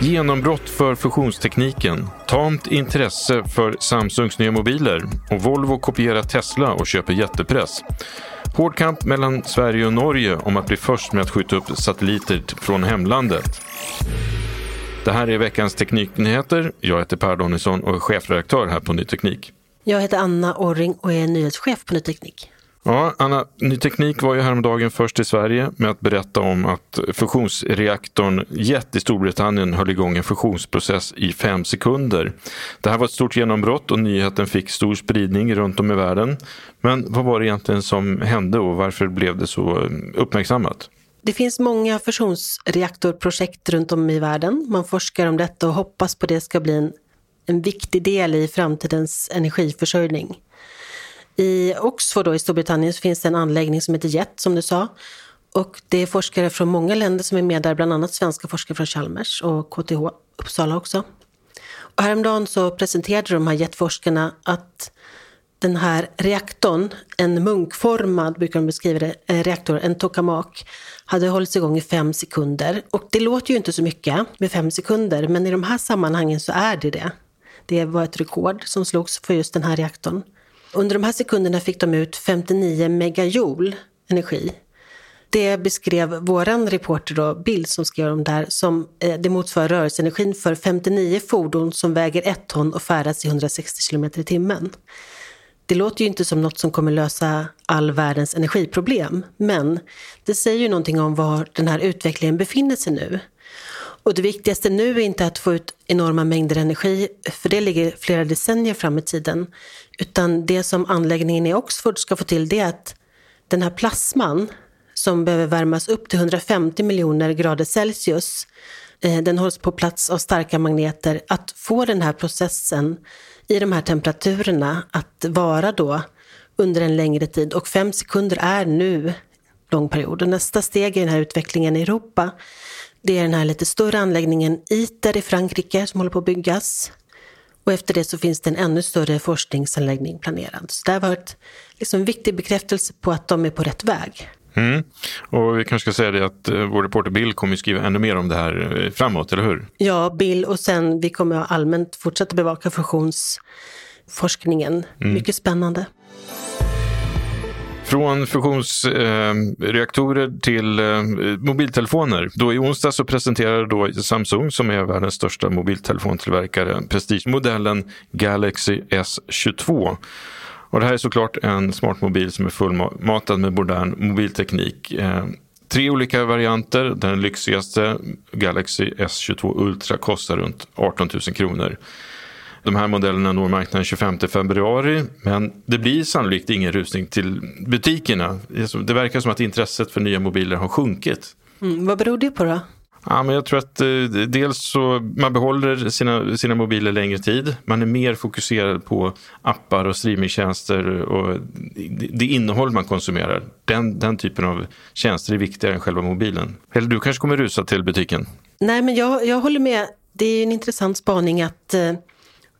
Genombrott för fusionstekniken, tamt intresse för Samsungs nya mobiler och Volvo kopierar Tesla och köper jättepress. Hård kamp mellan Sverige och Norge om att bli först med att skjuta upp satelliter från hemlandet. Det här är veckans Tekniknyheter. Jag heter Per Danielsson och är chefredaktör här på Ny Teknik. Jag heter Anna Orring och är nyhetschef på Ny Teknik. Ja, Anna, Ny Teknik var ju häromdagen först i Sverige med att berätta om att fusionsreaktorn Jet i Storbritannien höll igång en fusionsprocess i fem sekunder. Det här var ett stort genombrott och nyheten fick stor spridning runt om i världen. Men vad var det egentligen som hände och varför blev det så uppmärksammat? Det finns många fusionsreaktorprojekt runt om i världen. Man forskar om detta och hoppas på det ska bli en, en viktig del i framtidens energiförsörjning. I Oxford då, i Storbritannien så finns det en anläggning som heter JET som du sa. Och det är forskare från många länder som är med där, bland annat svenska forskare från Chalmers och KTH Uppsala också. Och häromdagen så presenterade de här JET-forskarna att den här reaktorn, en munkformad, brukar de beskriva det, eh, reaktor, en tokamak, hade hållits igång i fem sekunder. Och det låter ju inte så mycket med fem sekunder, men i de här sammanhangen så är det det. Det var ett rekord som slogs för just den här reaktorn. Under de här sekunderna fick de ut 59 megajoule energi. Det beskrev vår reporter då, Bill som skrev om det här som eh, det motsvarar rörelseenergin för 59 fordon som väger ett ton och färdas i 160 km i timmen. Det låter ju inte som något som kommer lösa all världens energiproblem, men det säger ju någonting om var den här utvecklingen befinner sig nu. Och det viktigaste nu är inte att få ut enorma mängder energi, för det ligger flera decennier fram i tiden, utan det som anläggningen i Oxford ska få till det är att den här plasman som behöver värmas upp till 150 miljoner grader Celsius, Eh, den hålls på plats av starka magneter, att få den här processen i de här temperaturerna att vara då under en längre tid. Och fem sekunder är nu lång period. Och nästa steg i den här utvecklingen i Europa, det är den här lite större anläggningen ITER i Frankrike som håller på att byggas. Och efter det så finns det en ännu större forskningsanläggning planerad. Så det har varit liksom en viktig bekräftelse på att de är på rätt väg. Mm. Och vi kanske ska säga det att uh, vår reporter Bill kommer skriva ännu mer om det här uh, framåt, eller hur? Ja, Bill och sen vi kommer allmänt fortsätta bevaka fusionsforskningen. Mm. Mycket spännande. Från fusionsreaktorer eh, till eh, mobiltelefoner. Då I onsdag så presenterade då Samsung, som är världens största mobiltelefontillverkare, prestigemodellen Galaxy S22. Och det här är såklart en smartmobil som är fullmatad med modern mobilteknik. Eh, tre olika varianter. Den lyxigaste, Galaxy S22 Ultra, kostar runt 18 000 kronor. De här modellerna når marknaden 25 februari, men det blir sannolikt ingen rusning till butikerna. Det verkar som att intresset för nya mobiler har sjunkit. Mm, vad beror det på då? Ja, men jag tror att eh, dels så man behåller sina, sina mobiler längre tid. Man är mer fokuserad på appar och streamingtjänster och det innehåll man konsumerar. Den, den typen av tjänster är viktigare än själva mobilen. Eller du kanske kommer rusa till butiken? Nej, men jag, jag håller med. Det är en intressant spaning att eh,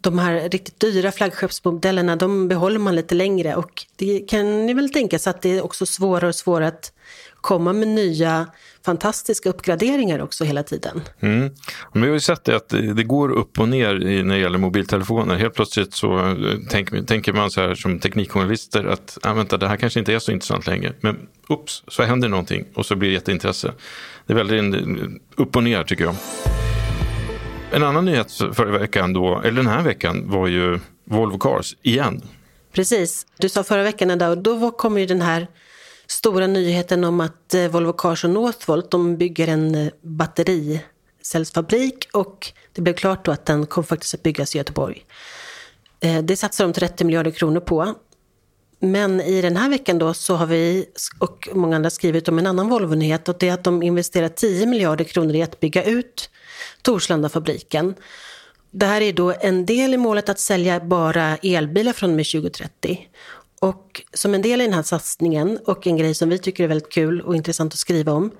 de här riktigt dyra flaggskeppsmodellerna, de behåller man lite längre. Och det kan ni väl tänka sig att det är också svårare och svårare att komma med nya fantastiska uppgraderingar också hela tiden. Mm. Men vi har ju sett det att det går upp och ner när det gäller mobiltelefoner. Helt plötsligt så eh, tänk, tänker man så här som teknikjournalister att ah, vänta, det här kanske inte är så intressant längre. Men ups, så händer någonting och så blir det jätteintresse. Det är väldigt upp och ner tycker jag. En annan nyhet förra veckan då, eller den här veckan, var ju Volvo Cars igen. Precis. Du sa förra veckan, och då kom ju den här stora nyheten om att eh, Volvo Cars och Northvolt de bygger en eh, battericellsfabrik och det blev klart då att den kommer faktiskt att byggas i Göteborg. Eh, det satsar de 30 miljarder kronor på. Men i den här veckan då så har vi och många andra skrivit om en annan Volvo-nyhet och det är att de investerar 10 miljarder kronor i att bygga ut Torslandafabriken. Det här är då en del i målet att sälja bara elbilar från och med 2030. Och som en del i den här satsningen och en grej som vi tycker är väldigt kul och intressant att skriva om,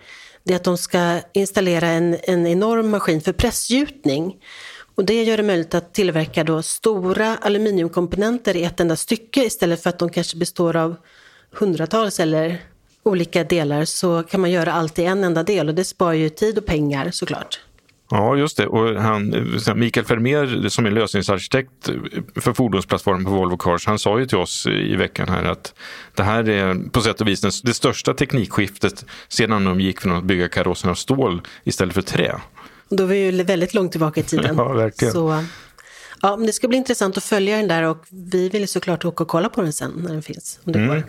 det är att de ska installera en, en enorm maskin för pressgjutning. Och det gör det möjligt att tillverka då stora aluminiumkomponenter i ett enda stycke istället för att de kanske består av hundratals eller olika delar så kan man göra allt i en enda del och det sparar ju tid och pengar såklart. Ja, just det. Och han, Mikael Vermeer som är lösningsarkitekt för fordonsplattformen på Volvo Cars, han sa ju till oss i veckan här att det här är på sätt och vis det största teknikskiftet sedan de gick från att bygga karosserna av stål istället för trä. Då är vi ju väldigt långt tillbaka i tiden. ja, verkligen. Så, ja, men det ska bli intressant att följa den där och vi vill såklart åka och kolla på den sen när den finns. Om det mm. går.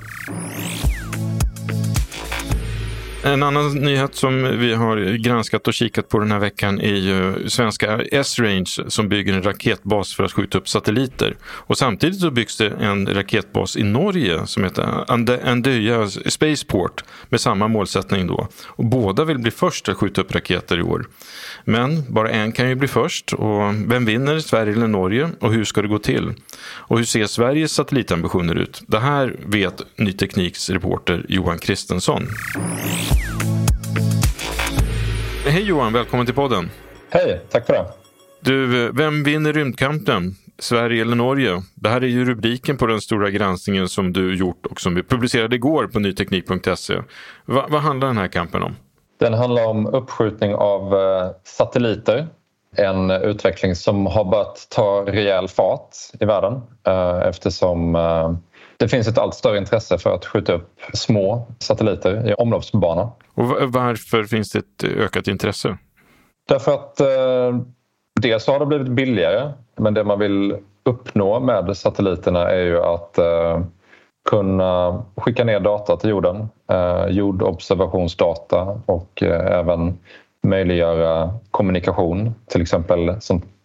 En annan nyhet som vi har granskat och kikat på den här veckan är ju svenska S-Range som bygger en raketbas för att skjuta upp satelliter. Och samtidigt så byggs det en raketbas i Norge som heter Andøya Spaceport med samma målsättning då. Och båda vill bli först att skjuta upp raketer i år. Men bara en kan ju bli först och vem vinner, Sverige eller Norge och hur ska det gå till? Och hur ser Sveriges satellitambitioner ut? Det här vet Ny Tekniks reporter Johan Kristensson. Hej Johan, välkommen till podden. Hej, tack för det. Du, vem vinner rymdkampen? Sverige eller Norge? Det här är ju rubriken på den stora granskningen som du gjort och som vi publicerade igår på nyteknik.se. Va, vad handlar den här kampen om? Den handlar om uppskjutning av eh, satelliter. En utveckling som har börjat ta rejäl fart i världen eh, eftersom eh, det finns ett allt större intresse för att skjuta upp små satelliter i omloppsbana. Och varför finns det ett ökat intresse? Därför att eh, dels har det blivit billigare men det man vill uppnå med satelliterna är ju att eh, kunna skicka ner data till jorden, eh, jordobservationsdata och eh, även möjliggöra kommunikation, till exempel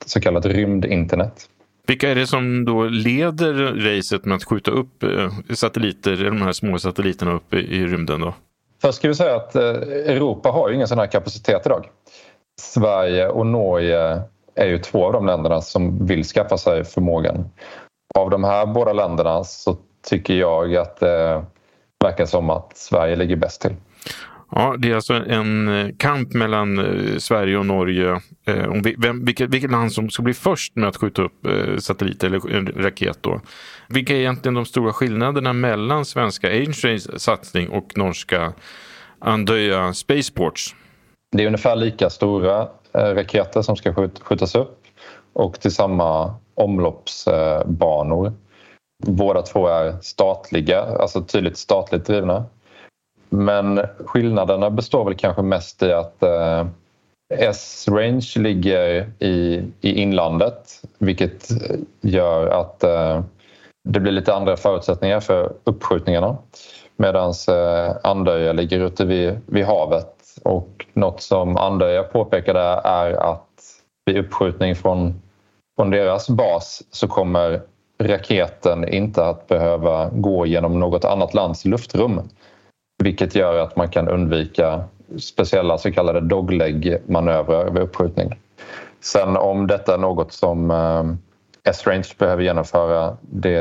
så kallat rymdinternet. Vilka är det som då leder racet med att skjuta upp eh, satelliter, de här små satelliterna upp i rymden? Då? Först ska vi säga att eh, Europa har ju ingen sån här kapacitet idag. Sverige och Norge är ju två av de länderna som vill skaffa sig förmågan. Av de här båda länderna så tycker jag att det verkar som att Sverige ligger bäst till. Ja, det är alltså en eh, kamp mellan eh, Sverige och Norge eh, om vem, vilket, vilket land som ska bli först med att skjuta upp satellit eller en raket. Då. Vilka är egentligen de stora skillnaderna mellan svenska Einsteins satsning och norska Andøya Spaceports? Det är ungefär lika stora raketer som ska skjutas upp och till samma omloppsbanor. Båda två är statliga, alltså tydligt statligt drivna. Men skillnaderna består väl kanske mest i att eh, S-range ligger i, i inlandet vilket gör att eh, det blir lite andra förutsättningar för uppskjutningarna medan eh, Andöja ligger ute vid, vid havet. Och något som Andöja påpekade är att vid uppskjutning från, från deras bas så kommer raketen inte att behöva gå genom något annat lands luftrum vilket gör att man kan undvika speciella så kallade dogleg-manövrar vid uppskjutning. Sen om detta är något som eh, S-Range behöver genomföra, det,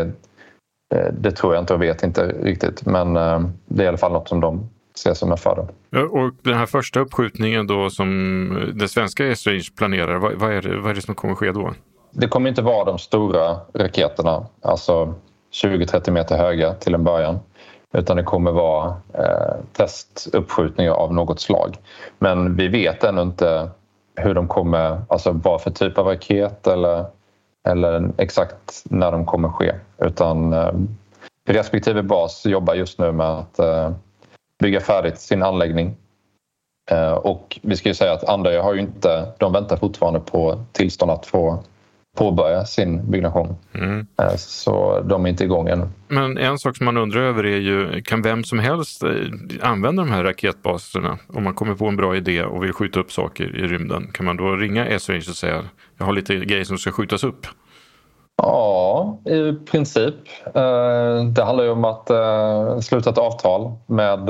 eh, det tror jag inte och vet inte riktigt. Men eh, det är i alla fall något som de ser som en fördel. Och den här första uppskjutningen då som den svenska S-Range planerar, vad, vad, är det, vad är det som kommer ske då? Det kommer inte vara de stora raketerna, alltså 20-30 meter höga till en början utan det kommer vara eh, testuppskjutningar av något slag. Men vi vet ännu inte hur de kommer, alltså vad för typ av raket eller, eller exakt när de kommer ske. Utan eh, respektive bas jobbar just nu med att eh, bygga färdigt sin anläggning. Eh, och vi ska ju säga att andra har ju inte, de väntar fortfarande på tillstånd att få påbörja sin byggnation. Mm. Eh, så de är inte igång än. Men en sak som man undrar över är ju, kan vem som helst eh, använda de här raketbaserna? Om man kommer på en bra idé och vill skjuta upp saker i rymden, kan man då ringa S-Range och säga jag har lite grejer som ska skjutas upp? Ja, i princip. Eh, det handlar ju om att sluta ett avtal med,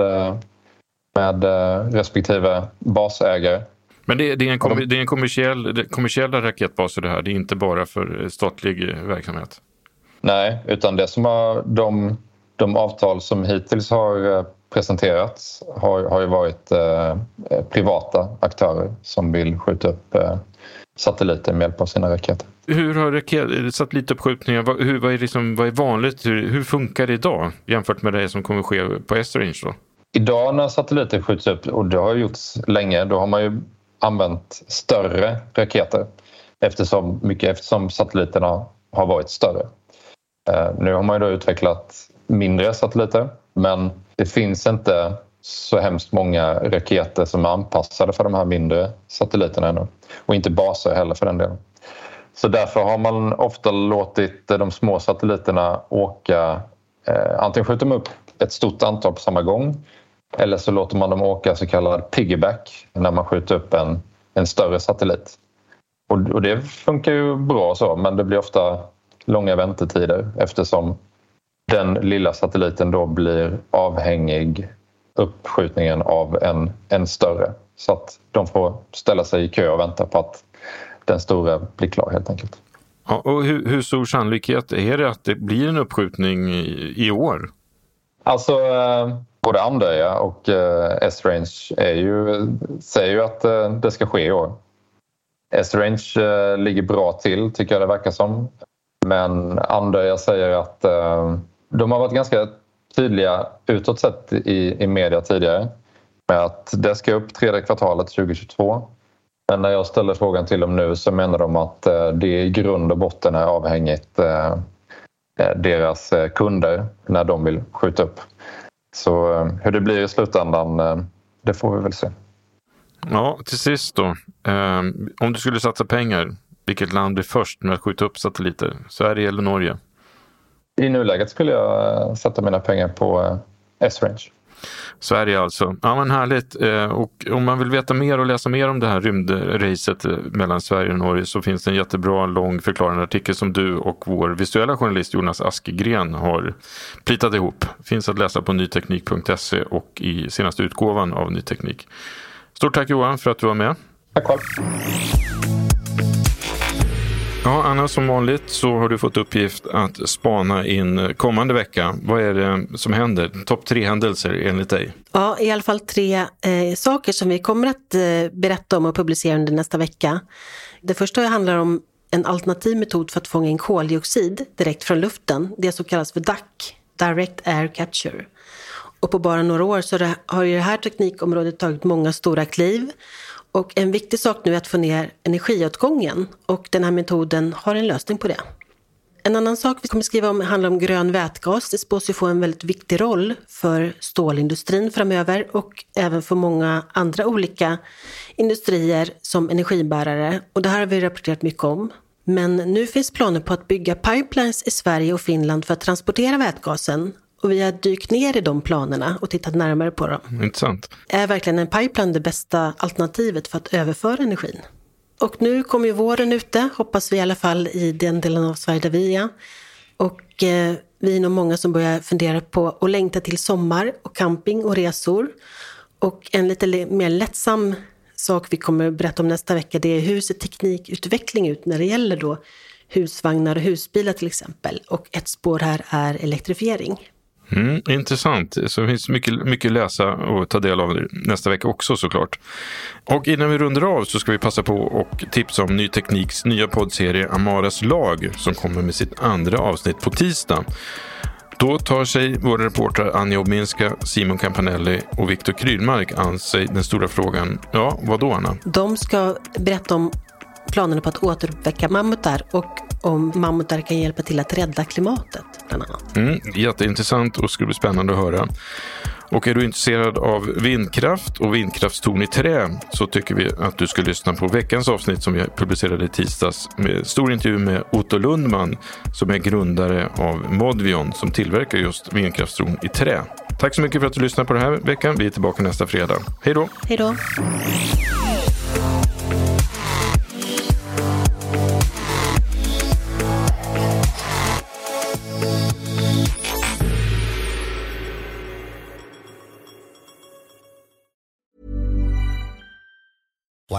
med respektive basägare men det, det, är en, kom, det är en kommersiell, det, kommersiella raketbaser det här, det är inte bara för statlig verksamhet? Nej, utan det som har, de, de avtal som hittills har eh, presenterats har, har ju varit eh, privata aktörer som vill skjuta upp eh, satelliter med hjälp av sina raketer. Hur har raket, satellituppskjutningar, vad, hur, vad, är liksom, vad är vanligt, hur, hur, funkar det idag jämfört med det som kommer ske på S-Range? Idag när satelliter skjuts upp, och det har gjorts länge, då har man ju använt större raketer eftersom, mycket eftersom satelliterna har varit större. Eh, nu har man ju då utvecklat mindre satelliter men det finns inte så hemskt många raketer som är anpassade för de här mindre satelliterna ännu. Och inte baser heller för den delen. Så därför har man ofta låtit eh, de små satelliterna åka, eh, antingen skjuta upp ett stort antal på samma gång eller så låter man dem åka så kallad piggyback när man skjuter upp en, en större satellit. Och, och det funkar ju bra så men det blir ofta långa väntetider eftersom den lilla satelliten då blir avhängig uppskjutningen av en, en större. Så att de får ställa sig i kö och vänta på att den stora blir klar helt enkelt. Ja, och hur, hur stor sannolikhet är det att det blir en uppskjutning i, i år? Alltså, eh, både ja. och eh, S-Range säger ju att eh, det ska ske i år. S-Range eh, ligger bra till, tycker jag det verkar som. Men Andöja säger att eh, de har varit ganska tydliga utåt sett i, i media tidigare med att det ska upp tredje kvartalet 2022. Men när jag ställer frågan till dem nu så menar de att eh, det i grund och botten är avhängigt eh, eh deras eh, kunder när de vill skjuta upp. Så hur det blir i slutändan, det får vi väl se. Ja, till sist då. Om du skulle satsa pengar, vilket land blir först med att skjuta upp satelliter? Sverige eller Norge? I nuläget skulle jag sätta mina pengar på S-Range. Sverige alltså. Ja men härligt. Eh, och om man vill veta mer och läsa mer om det här rymdracet eh, mellan Sverige och Norge så finns det en jättebra lång förklarande artikel som du och vår visuella journalist Jonas Askegren har plitat ihop. Finns att läsa på nyteknik.se och i senaste utgåvan av Ny Teknik. Stort tack Johan för att du var med. Tack själv. Ja, Anna, som vanligt så har du fått uppgift att spana in kommande vecka. Vad är det som händer? Topp tre händelser enligt dig? Ja, i alla fall tre eh, saker som vi kommer att eh, berätta om och publicera under nästa vecka. Det första handlar om en alternativ metod för att fånga in koldioxid direkt från luften. Det som kallas för DAC, Direct Air Capture. Och på bara några år så har ju det här teknikområdet tagit många stora kliv. Och en viktig sak nu är att få ner energiåtgången och den här metoden har en lösning på det. En annan sak vi kommer skriva om handlar om grön vätgas. Det spås ju få en väldigt viktig roll för stålindustrin framöver och även för många andra olika industrier som energibärare. Och det här har vi rapporterat mycket om. Men nu finns planer på att bygga pipelines i Sverige och Finland för att transportera vätgasen och vi har dykt ner i de planerna och tittat närmare på dem. Intressant. Är verkligen en pipeline det bästa alternativet för att överföra energin? Och nu kommer ju våren ute, hoppas vi i alla fall i den delen av Sverige där vi är. Och eh, vi är nog många som börjar fundera på att längta till sommar och camping och resor. Och en lite mer lättsam sak vi kommer att berätta om nästa vecka, det är hur ser teknikutveckling ut när det gäller då husvagnar och husbilar till exempel. Och ett spår här är elektrifiering. Mm, intressant. Så det finns mycket, mycket läsa och ta del av nästa vecka också såklart. Och innan vi rundar av så ska vi passa på och tipsa om Ny Tekniks nya poddserie Amaras lag som kommer med sitt andra avsnitt på tisdag. Då tar sig våra reportrar Anja Obminska, Simon Campanelli och Viktor Krylmark an sig den stora frågan. Ja, vad då Anna? De ska berätta om planerna på att återuppväcka mammutar och om mammutar kan hjälpa till att rädda klimatet. Bland annat. Mm, jätteintressant och skulle bli spännande att höra. Och är du intresserad av vindkraft och vindkraftstorn i trä så tycker vi att du ska lyssna på veckans avsnitt som vi publicerade i tisdags med stor intervju med Otto Lundman som är grundare av Modvion som tillverkar just vindkraftstorn i trä. Tack så mycket för att du lyssnade på den här veckan. Vi är tillbaka nästa fredag. Hej då! Hej då!